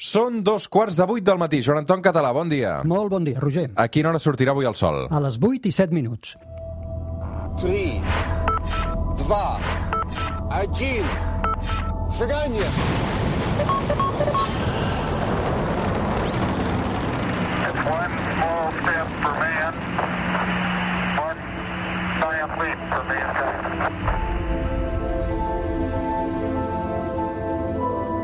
Són dos quarts de vuit del matí. Joan Anton Català, bon dia. Molt bon dia, Roger. A quina hora sortirà avui el sol? A les 8 i 7 minuts. 3, 2, 1, seganya! It's one small step for man, one giant leap for mankind.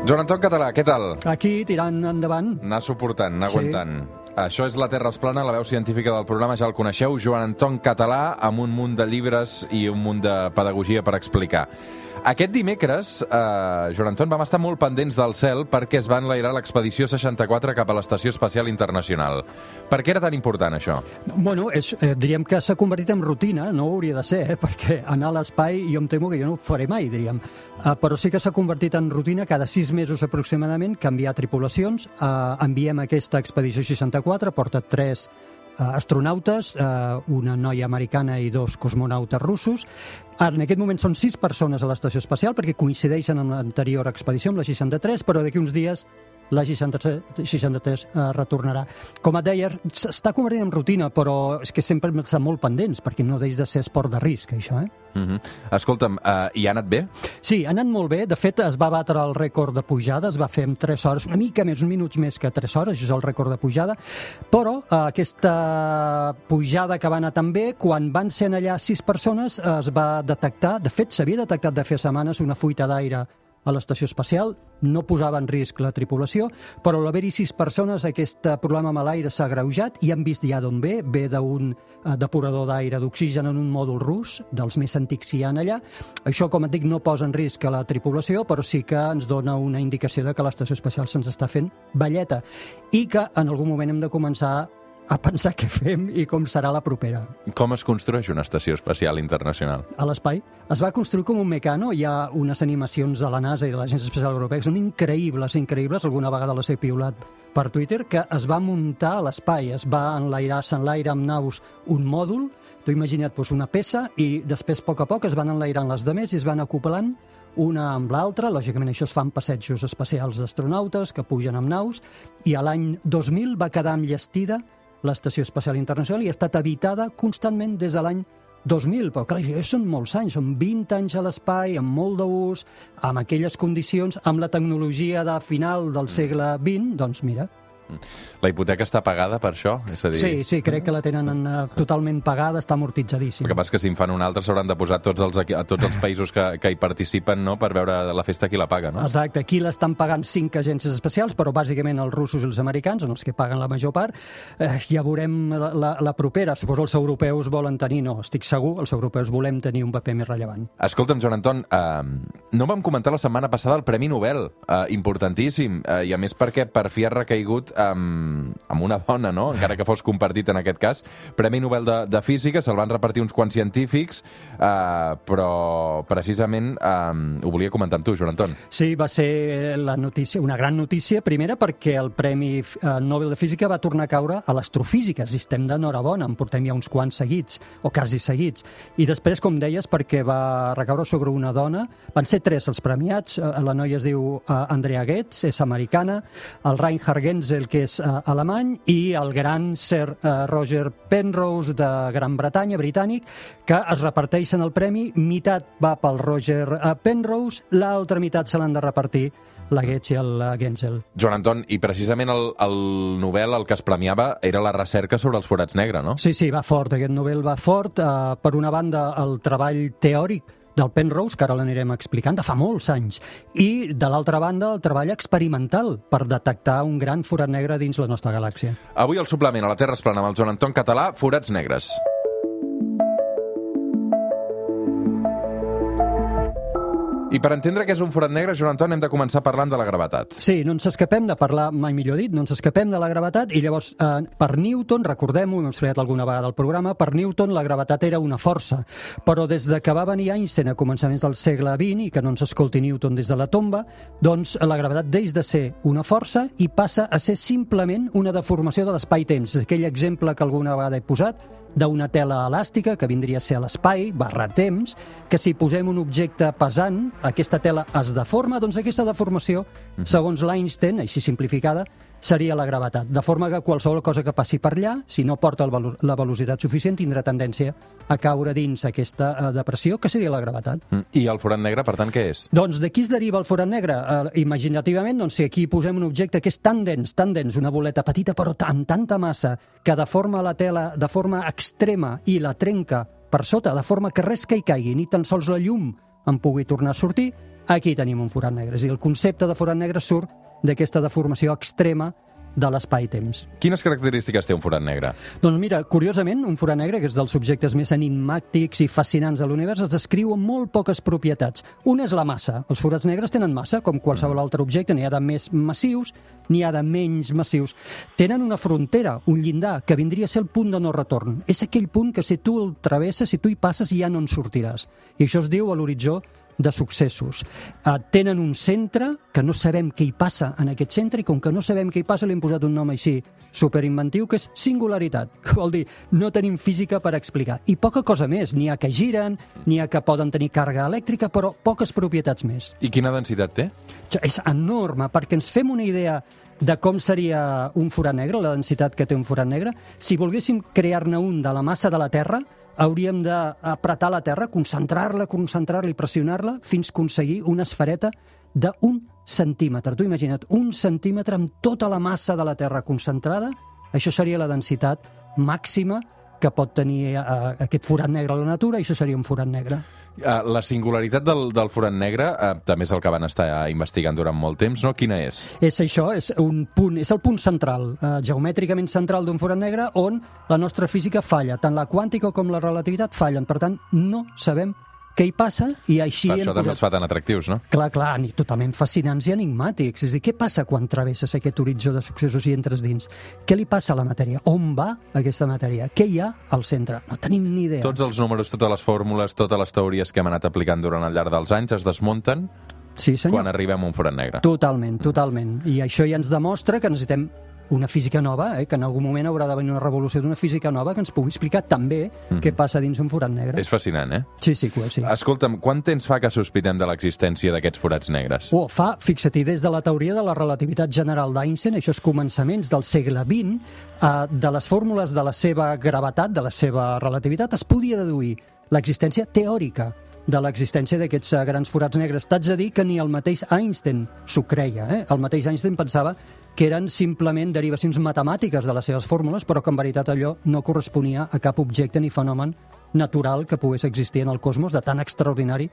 Joan Anton Català, què tal? Aquí, tirant endavant. Anar suportant, anar Sí. aguantant. Això és La Terra es plana, la veu científica del programa, ja el coneixeu, Joan Anton Català, amb un munt de llibres i un munt de pedagogia per explicar. Aquest dimecres, eh, Joan Anton, vam estar molt pendents del cel perquè es va enlairar l'expedició 64 cap a l'Estació Espacial Internacional. Per què era tan important, això? Bueno, és, eh, diríem que s'ha convertit en rutina, no hauria de ser, eh, perquè anar a l'espai jo em temo que jo no ho faré mai, diríem. Uh, però sí que s'ha convertit en rutina cada sis mesos aproximadament canviar tripulacions. Uh, enviem aquesta expedició 64, porta tres eh, astronautes, eh, una noia americana i dos cosmonautes russos. En aquest moment són sis persones a l'estació espacial perquè coincideixen amb l'anterior expedició, amb la 63, però d'aquí uns dies la 63, 63 eh, retornarà. Com et deia, s'està convertint en rutina, però és que sempre hem estat molt pendents, perquè no deix de ser esport de risc, això, eh? Uh -huh. Escolta'm, eh, i ha anat bé? Sí, ha anat molt bé. De fet, es va batre el rècord de pujada, es va fer en 3 hores, una mica més, uns minuts més que 3 hores, això és el rècord de pujada, però eh, aquesta pujada que va anar tan bé, quan van ser allà 6 persones, es va detectar, de fet, s'havia detectat de fer setmanes una fuita d'aire a l'estació espacial, no posava en risc la tripulació, però l'haver-hi sis persones aquest problema amb l'aire s'ha greujat i han vist ja d'on ve, ve d'un eh, depurador d'aire d'oxigen en un mòdul rus, dels més antics que hi ha allà. Això, com et dic, no posa en risc a la tripulació, però sí que ens dona una indicació de que l'estació espacial se'ns està fent velleta i que en algun moment hem de començar a pensar què fem i com serà la propera. Com es construeix una estació espacial internacional? a l'espai. Es va construir com un mecano, hi ha unes animacions de la NASA i de l'Agència Espacial Europea que són increïbles, increïbles, alguna vegada les he piulat per Twitter, que es va muntar a l'espai, es va enlairar, s'enlaira amb naus un mòdul, tu imagina't doncs, una peça, i després, a poc a poc, es van enlairant les demés i es van acoplant una amb l'altra, lògicament això es fan passejos espacials d'astronautes que pugen amb naus, i a l'any 2000 va quedar enllestida l'Estació Espacial Internacional i ha estat habitada constantment des de l'any 2000, però clar, això són molts anys, són 20 anys a l'espai, amb molt d'ús, amb aquelles condicions, amb la tecnologia de final del segle XX, doncs mira, La hipoteca està pagada per això? És a dir, sí, sí, crec que la tenen uh, totalment pagada, està amortitzadíssima. El que passa és que si en fan una altra s'hauran de posar tots els, a tots els països que, que hi participen no? per veure la festa qui la paga, no? Exacte, aquí l'estan pagant cinc agències especials, però bàsicament els russos i els americans, són els que paguen la major part. Eh, ja veurem la, la, la propera. Suposo els europeus volen tenir, no, estic segur, els europeus volem tenir un paper més rellevant. Escolta'm, Joan Anton, eh, no vam comentar la setmana passada el Premi Nobel, eh, importantíssim, eh, i a més perquè per fi ha recaigut amb, amb una dona, no? encara que fos compartit en aquest cas. Premi Nobel de, de Física, se'l van repartir uns quants científics, eh, però precisament eh, ho volia comentar amb tu, Joan Anton. Sí, va ser la notícia, una gran notícia, primera perquè el Premi eh, Nobel de Física va tornar a caure a l'astrofísica, i estem d'enhorabona, en portem ja uns quants seguits, o quasi seguits. I després, com deies, perquè va recaure sobre una dona, van ser tres els premiats, eh, la noia es diu eh, Andrea Goetz, és americana, el Reinhard Genzel, que és eh, alemany, i el gran Sir eh, Roger Penrose de Gran Bretanya, britànic, que es reparteixen el premi, meitat va pel Roger eh, Penrose, l'altra meitat se l'han de repartir la Goetz i el Genzel. Joan Anton, i precisament el, el Nobel el que es premiava era la recerca sobre els forats negres, no? Sí, sí, va fort, aquest novel va fort. Eh, per una banda, el treball teòric del Penrose, que ara l'anirem explicant, de fa molts anys. I, de l'altra banda, el treball experimental per detectar un gran forat negre dins la nostra galàxia. Avui el suplement a la Terra es plana amb el Joan Anton Català, forats negres. I per entendre què és un forat negre, Joan Anton, hem de començar parlant de la gravetat. Sí, no ens escapem de parlar, mai millor dit, no ens escapem de la gravetat i llavors eh, per Newton, recordem-ho, hem explicat alguna vegada al programa, per Newton la gravetat era una força, però des de que va venir Einstein a començaments del segle XX i que no ens escolti Newton des de la tomba, doncs la gravetat deix de ser una força i passa a ser simplement una deformació de l'espai-temps. Aquell exemple que alguna vegada he posat, d'una tela elàstica, que vindria a ser l'espai, barra temps, que si posem un objecte pesant, aquesta tela es deforma, doncs aquesta deformació, segons l'Einstein, així simplificada, seria la gravetat. De forma que qualsevol cosa que passi per allà, si no porta el velo la velocitat suficient, tindrà tendència a caure dins aquesta eh, depressió, que seria la gravetat. Mm. I el forat negre, per tant, què és? Doncs d'aquí es deriva el forat negre. Eh, imaginativament, doncs, si aquí posem un objecte que és tan dens, tan dens, una boleta petita però amb tanta massa, que deforma la tela de forma extrema i la trenca per sota, de forma que res que hi caigui, ni tan sols la llum en pugui tornar a sortir, aquí tenim un forat negre. És a dir, el concepte de forat negre surt d'aquesta deformació extrema de l'espai-temps. Quines característiques té un forat negre? Doncs mira, curiosament, un forat negre, que és dels subjectes més enigmàtics i fascinants de l'univers, es descriu amb molt poques propietats. Una és la massa. Els forats negres tenen massa, com qualsevol altre objecte. N'hi ha de més massius, n'hi ha de menys massius. Tenen una frontera, un llindar, que vindria a ser el punt de no retorn. És aquell punt que si tu el travesses, si tu hi passes, ja no en sortiràs. I això es diu a l'horitzó de successos. Uh, tenen un centre que no sabem què hi passa en aquest centre i com que no sabem què hi passa li hem posat un nom així superinventiu que és singularitat, que vol dir no tenim física per explicar. I poca cosa més, n'hi ha que giren, n'hi ha que poden tenir càrrega elèctrica, però poques propietats més. I quina densitat té? És enorme, perquè ens fem una idea de com seria un forat negre, la densitat que té un forat negre. Si volguéssim crear-ne un de la massa de la Terra, hauríem d'apretar la Terra, concentrar-la, concentrar-la i pressionar-la fins aconseguir una esfereta d'un centímetre. Tu imagina't, un centímetre amb tota la massa de la Terra concentrada, això seria la densitat màxima que pot tenir eh, aquest forat negre a la natura, i això seria un forat negre. Uh, la singularitat del, del forat negre uh, també és el que van estar investigant durant molt temps, no? Quina és? És això, és un punt, és el punt central, eh, geomètricament central d'un forat negre on la nostra física falla, tant la quàntica com la relativitat fallen. Per tant, no sabem què hi passa i així Per això també els posat... fa tan atractius, no? Clar, clar, ni totalment fascinants i enigmàtics. És a dir, què passa quan travesses aquest horitzó de successos i entres dins? Què li passa a la matèria? On va aquesta matèria? Què hi ha al centre? No tenim ni idea. Tots els números, totes les fórmules, totes les teories que hem anat aplicant durant el llarg dels anys es desmunten Sí, senyor. quan arribem a un forat negre. Totalment, totalment. I això ja ens demostra que necessitem una física nova, eh? que en algun moment haurà de venir una revolució d'una física nova que ens pugui explicar també què passa dins un forat negre. És fascinant, eh? Sí, sí, que sí. Escolta'm, quant temps fa que sospitem de l'existència d'aquests forats negres? Oh, fa, fixa-t'hi, des de la teoria de la relativitat general d'Einstein, això és començaments del segle XX, eh, de les fórmules de la seva gravetat, de la seva relativitat, es podia deduir l'existència teòrica de l'existència d'aquests eh, grans forats negres. T'haig de dir que ni el mateix Einstein s'ho creia. Eh? El mateix Einstein pensava que eren simplement derivacions matemàtiques de les seves fórmules, però que en veritat allò no corresponia a cap objecte ni fenomen natural que pogués existir en el cosmos, de tan extraordinari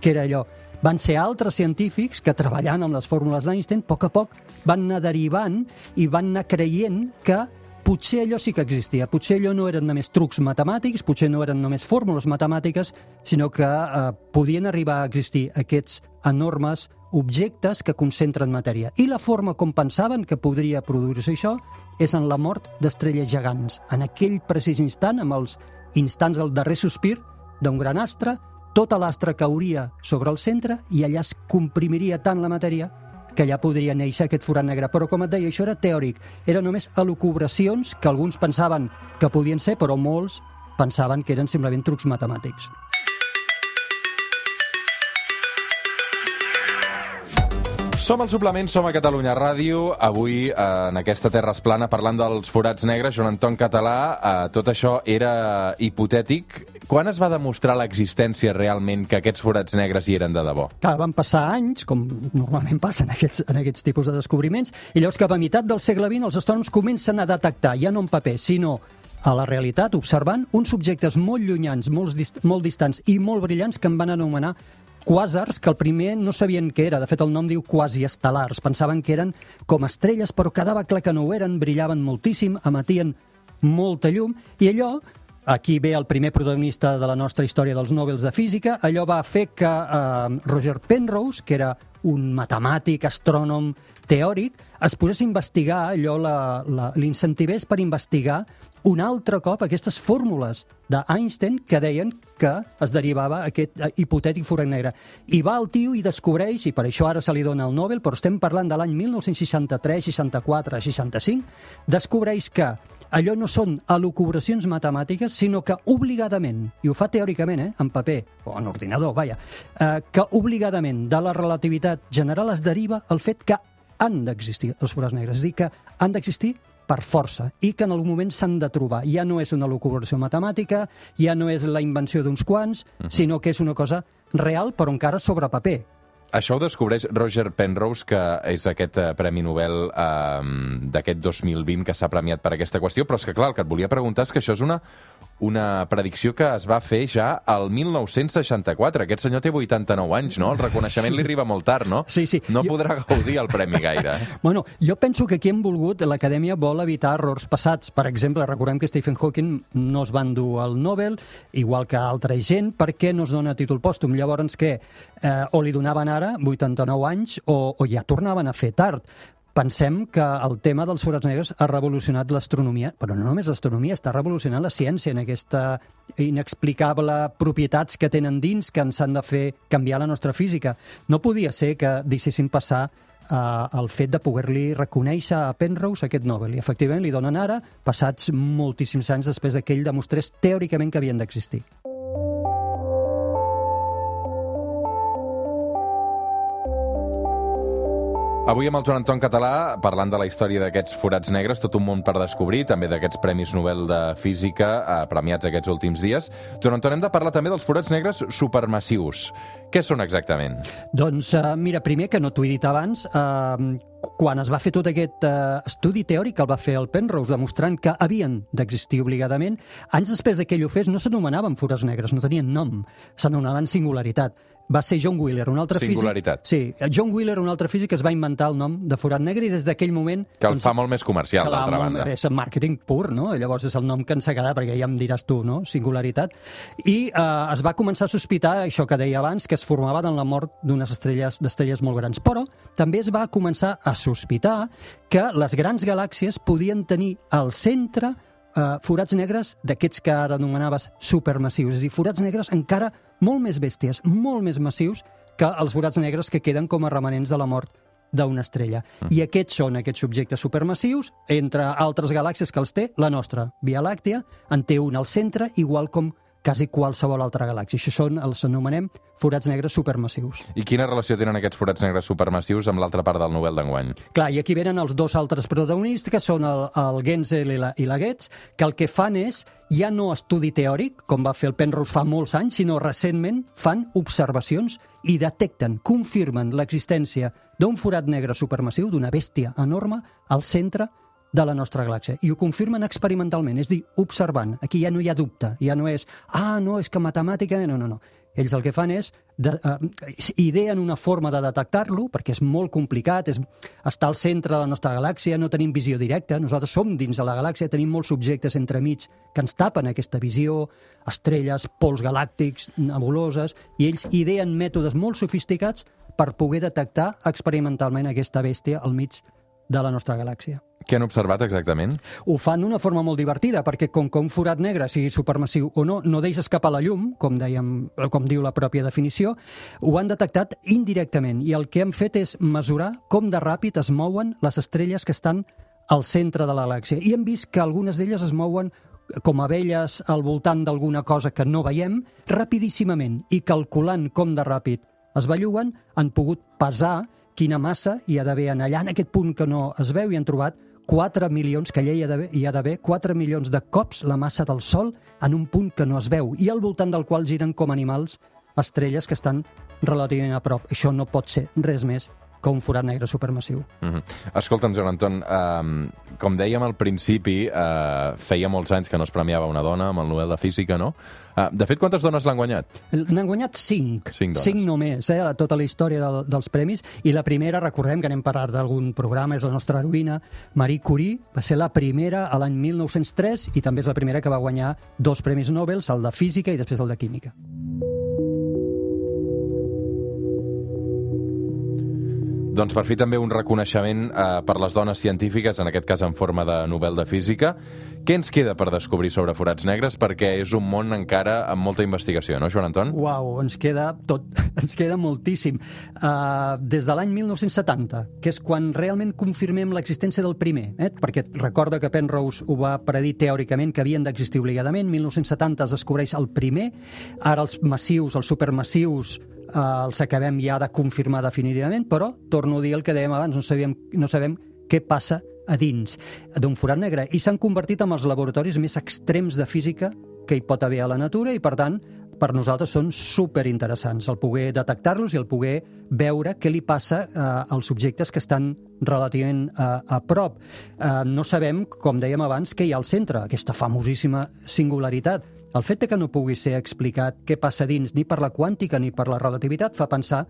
que era allò. Van ser altres científics que, treballant amb les fórmules d'Einstein, a poc a poc van anar derivant i van anar creient que potser allò sí que existia. Potser allò no eren només trucs matemàtics, potser no eren només fórmules matemàtiques, sinó que eh, podien arribar a existir aquests enormes objectes que concentren matèria. I la forma com pensaven que podria produir-se això és en la mort d'estrelles gegants. En aquell precís instant, amb els instants del darrer sospir d'un gran astre, tota l'astre cauria sobre el centre i allà es comprimiria tant la matèria que allà podria néixer aquest forat negre. Però, com et deia, això era teòric. Eren només elucubracions que alguns pensaven que podien ser, però molts pensaven que eren simplement trucs matemàtics. Som al suplement, som a Catalunya Ràdio. Avui, eh, en aquesta Terra es plana, parlant dels forats negres, Joan Anton Català, eh, tot això era hipotètic. Quan es va demostrar l'existència realment que aquests forats negres hi eren de debò? Clar, van passar anys, com normalment passa en aquests, en aquests tipus de descobriments, i llavors cap a meitat del segle XX els astrònoms comencen a detectar, ja no en paper, sinó a la realitat, observant uns objectes molt llunyans, molt, dist molt distants i molt brillants que en van anomenar quàsars, que el primer no sabien què era. De fet, el nom diu quasi-estel·lars. Pensaven que eren com estrelles, però quedava clar que no ho eren, brillaven moltíssim, emetien molta llum, i allò Aquí ve el primer protagonista de la nostra història dels Nobels de Física. Allò va fer que eh, Roger Penrose, que era un matemàtic, astrònom, teòric, es posés a investigar, allò l'incentivés per investigar un altre cop aquestes fórmules d'Einstein que deien que es derivava aquest eh, hipotètic forat negre. I va el tio i descobreix, i per això ara se li dona el Nobel, però estem parlant de l'any 1963, 64, 65, descobreix que allò no són elucubracions matemàtiques, sinó que obligadament, i ho fa teòricament, eh, en paper, o en ordinador, vaja, eh, que obligadament de la relativitat general es deriva el fet que han d'existir els forats negres, és a dir, que han d'existir per força i que en algun moment s'han de trobar. Ja no és una elucubració matemàtica, ja no és la invenció d'uns quants, uh -huh. sinó que és una cosa real, però encara sobre paper. Això ho descobreix Roger Penrose, que és aquest eh, Premi Nobel eh, d'aquest 2020 que s'ha premiat per aquesta qüestió, però és que, clar, el que et volia preguntar és que això és una, una predicció que es va fer ja al 1964. Aquest senyor té 89 anys, no? El reconeixement sí. li arriba molt tard, no? Sí, sí. No Jo- podrà gaudir el premi gaire. eh? Bueno, jo penso que aquí hem volgut, l'Acadèmia vol evitar errors passats. Per exemple, recordem que Stephen Hawking no es va endur el Nobel, igual que altra gent, perquè no es dona títol pòstum. Llavors, què? Eh, o li donaven ara, 89 anys, o, o ja tornaven a fer tard. Pensem que el tema dels forats negres ha revolucionat l'astronomia, però no només l'astronomia, està revolucionant la ciència en aquesta inexplicable propietats que tenen dins que ens han de fer canviar la nostra física. No podia ser que deixessin passar eh, el fet de poder-li reconèixer a Penrose aquest Nobel. I efectivament li donen ara, passats moltíssims anys després que ell demostrés teòricament que havien d'existir. Avui amb el Joan Anton Català, parlant de la història d'aquests forats negres, tot un món per descobrir, també d'aquests Premis Nobel de Física eh, premiats aquests últims dies. Joan Anton, hem de parlar també dels forats negres supermassius. Què són exactament? Doncs eh, mira, primer, que no t'ho he dit abans, eh, quan es va fer tot aquest eh, estudi teòric que el va fer el Penrose, demostrant que havien d'existir obligadament, anys després de que ell ho fes no s'anomenaven forats negres, no tenien nom, s'anomenaven singularitat. Va ser John Wheeler, un altre Singularitat. físic... Sí, John Wheeler, un altre físic, es va inventar el nom de forat negre i des d'aquell moment... Que el fa molt més comercial, d'altra banda. És màrqueting pur, no? Llavors és el nom que ens ha quedat, perquè ja em diràs tu, no? Singularitat. I eh, es va començar a sospitar, això que deia abans, que es formaven en la mort d'unes estrelles d'estrelles molt grans. Però també es va començar a sospitar que les grans galàxies podien tenir al centre eh, forats negres d'aquests que ara anomenaves supermassius, és a dir, forats negres encara molt més bèsties, molt més massius que els forats negres que queden com a remanents de la mort d'una estrella. I aquests són aquests objectes supermassius, entre altres galàxies que els té, la nostra Via Làctea en té un al centre, igual com quasi qualsevol altra galàxia. Això són, els anomenem forats negres supermassius. I quina relació tenen aquests forats negres supermassius amb l'altra part del Nobel d'enguany? Clar, i aquí venen els dos altres protagonistes, que són el, el Genzel i la, i la Goetz, que el que fan és, ja no estudi teòric, com va fer el Penrose fa molts anys, sinó recentment fan observacions i detecten, confirmen l'existència d'un forat negre supermassiu, d'una bèstia enorme, al centre de la nostra galàxia. I ho confirmen experimentalment, és dir, observant. Aquí ja no hi ha dubte, ja no és, ah, no, és que matemàticament... No, no, no. Ells el que fan és, de, uh, ideen una forma de detectar-lo, perquè és molt complicat, és, està al centre de la nostra galàxia, no tenim visió directa, nosaltres som dins de la galàxia, tenim molts objectes entremig que ens tapen aquesta visió, estrelles, pols galàctics, nebuloses, i ells ideen mètodes molt sofisticats per poder detectar experimentalment aquesta bèstia al mig de la nostra galàxia. Què han observat exactament? Ho fan d'una forma molt divertida, perquè com que un forat negre, sigui supermassiu o no, no deixa escapar la llum, com, dèiem, com diu la pròpia definició, ho han detectat indirectament, i el que han fet és mesurar com de ràpid es mouen les estrelles que estan al centre de la galàxia. I hem vist que algunes d'elles es mouen com abelles al voltant d'alguna cosa que no veiem, rapidíssimament, i calculant com de ràpid es belluguen, han pogut pesar quina massa hi ha d'haver en allà, en aquest punt que no es veu, i han trobat 4 milions, que allà hi ha d'haver- hi ha d'haver 4 milions de cops la massa del Sol en un punt que no es veu, i al voltant del qual giren com animals estrelles que estan relativament a prop. Això no pot ser res més que un forat negre supermassiu. Mm -hmm. Escolta'm, Joan Anton, um, com dèiem al principi, uh, feia molts anys que no es premiava una dona amb el Nobel de Física, no? Uh, de fet, quantes dones l'han guanyat? N'han guanyat 5. Cinc dones. 5 només, eh, a tota la història del, dels premis. I la primera, recordem que n'hem parlat d'algun programa, és la nostra heroïna, Marie Curie, va ser la primera a l'any 1903 i també és la primera que va guanyar dos premis Nobel, el de Física i després el de Química. Doncs per fi també un reconeixement eh, per les dones científiques, en aquest cas en forma de Nobel de Física. Què ens queda per descobrir sobre forats negres? Perquè és un món encara amb molta investigació, no, Joan Anton? Uau, ens queda tot, ens queda moltíssim. Uh, des de l'any 1970, que és quan realment confirmem l'existència del primer, eh? perquè recorda que Penrose ho va predir teòricament que havien d'existir obligadament, 1970 es descobreix el primer, ara els massius, els supermassius, eh, els acabem ja de confirmar definitivament, però, torno a dir el que dèiem abans, no sabem, no sabem què passa a dins d'un forat negre i s'han convertit en els laboratoris més extrems de física que hi pot haver a la natura i, per tant, per nosaltres són super interessants el poder detectar-los i el poder veure què li passa eh, als objectes que estan relativament eh, a prop. Eh, no sabem, com dèiem abans, què hi ha al centre, aquesta famosíssima singularitat. El fet de que no pugui ser explicat què passa dins ni per la quàntica ni per la relativitat fa pensar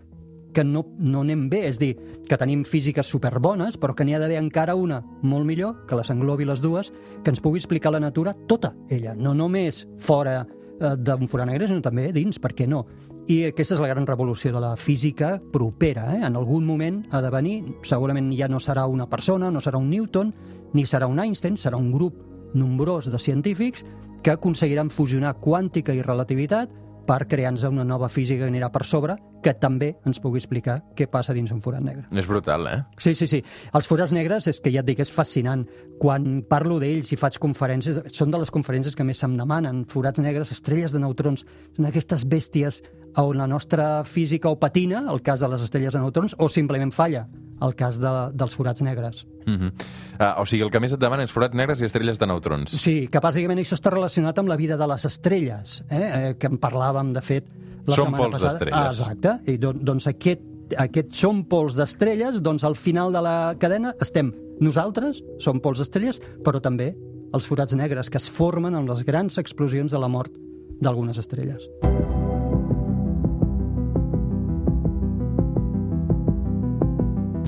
que no, no anem bé, és dir, que tenim físiques superbones, però que n'hi ha d'haver encara una molt millor, que les englobi les dues, que ens pugui explicar la natura tota ella, no només fora eh, d'un forat negre, sinó també dins, per què no? I aquesta és la gran revolució de la física propera. Eh? En algun moment ha de venir, segurament ja no serà una persona, no serà un Newton, ni serà un Einstein, serà un grup nombrós de científics que aconseguiran fusionar quàntica i relativitat per crear-nos una nova física que anirà per sobre, que també ens pugui explicar què passa dins un forat negre. És brutal, eh? Sí, sí, sí. Els forats negres, és que ja et dic, és fascinant. Quan parlo d'ells i faig conferències, són de les conferències que més se'm demanen. Forats negres, estrelles de neutrons, són aquestes bèsties on la nostra física o patina, el cas de les estrelles de neutrons, o simplement falla, el cas de, dels forats negres. Uh -huh. uh, o sigui, el que més et demana és forats negres i estrelles de neutrons. Sí, que bàsicament això està relacionat amb la vida de les estrelles, eh? eh que en parlàvem, de fet, la Són setmana pols passada. d'estrelles. Ah, exacte. I do, doncs aquest, aquest són pols d'estrelles, doncs al final de la cadena estem nosaltres, som pols d'estrelles, però també els forats negres que es formen amb les grans explosions de la mort d'algunes estrelles.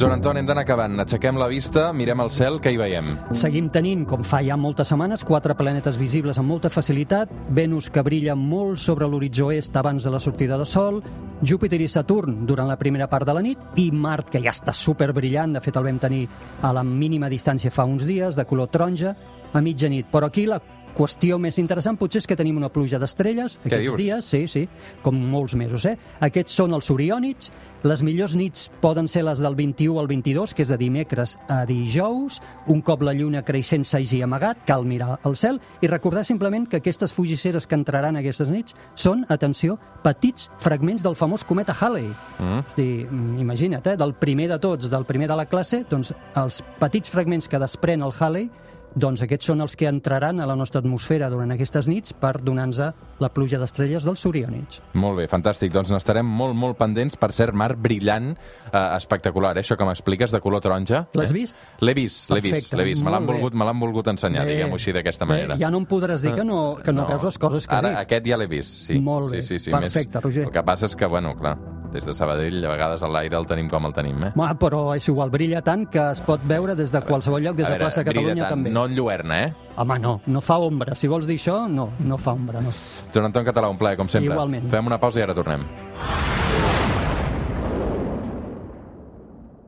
Joan Anton, hem d'anar acabant. Aixequem la vista, mirem el cel, què hi veiem? Seguim tenint, com fa ja moltes setmanes, quatre planetes visibles amb molta facilitat, Venus que brilla molt sobre l'horitzó est abans de la sortida de Sol, Júpiter i Saturn durant la primera part de la nit i Mart, que ja està superbrillant, de fet el vam tenir a la mínima distància fa uns dies, de color taronja, a mitjanit. Però aquí la qüestió més interessant potser és que tenim una pluja d'estrelles aquests dius? dies, sí, sí, com molts mesos, eh? Aquests són els Oriònids, les millors nits poden ser les del 21 al 22, que és de dimecres a dijous, un cop la lluna creixent s'hagi amagat, cal mirar al cel, i recordar simplement que aquestes fugisseres que entraran aquestes nits són, atenció, petits fragments del famós cometa Halley. Mm. És a dir, mm, imagina't, eh, del primer de tots, del primer de la classe, doncs els petits fragments que desprèn el Halley doncs aquests són els que entraran a la nostra atmosfera durant aquestes nits per donar-nos la pluja d'estrelles dels Oriònids. Molt bé, fantàstic. Doncs n'estarem molt, molt pendents. Per cert, mar brillant, eh, espectacular, eh? això que m'expliques, de color taronja. L'has eh? vist? L'he vist, l'he vist, l'he vist. Me l'han bé. volgut, me volgut ensenyar, Bé, diguem-ho així, d'aquesta bé, manera. Ja no em podràs dir que no, que no, veus les coses que Ara, dic. aquest ja l'he vist, sí. Molt bé, sí, sí, sí, perfecte, més... Roger. El que passa és que, bueno, clar, des de Sabadell, a vegades a l'aire el tenim com el tenim, eh? Home, però és igual, brilla tant que es pot veure des de qualsevol lloc, des de plaça Catalunya tant, també. No enlluerna, eh? Home, no, no fa ombra. Si vols dir això, no, no fa ombra, no. Joan Anton Català, un plaer, com sempre. Igualment. Fem una pausa i ara tornem.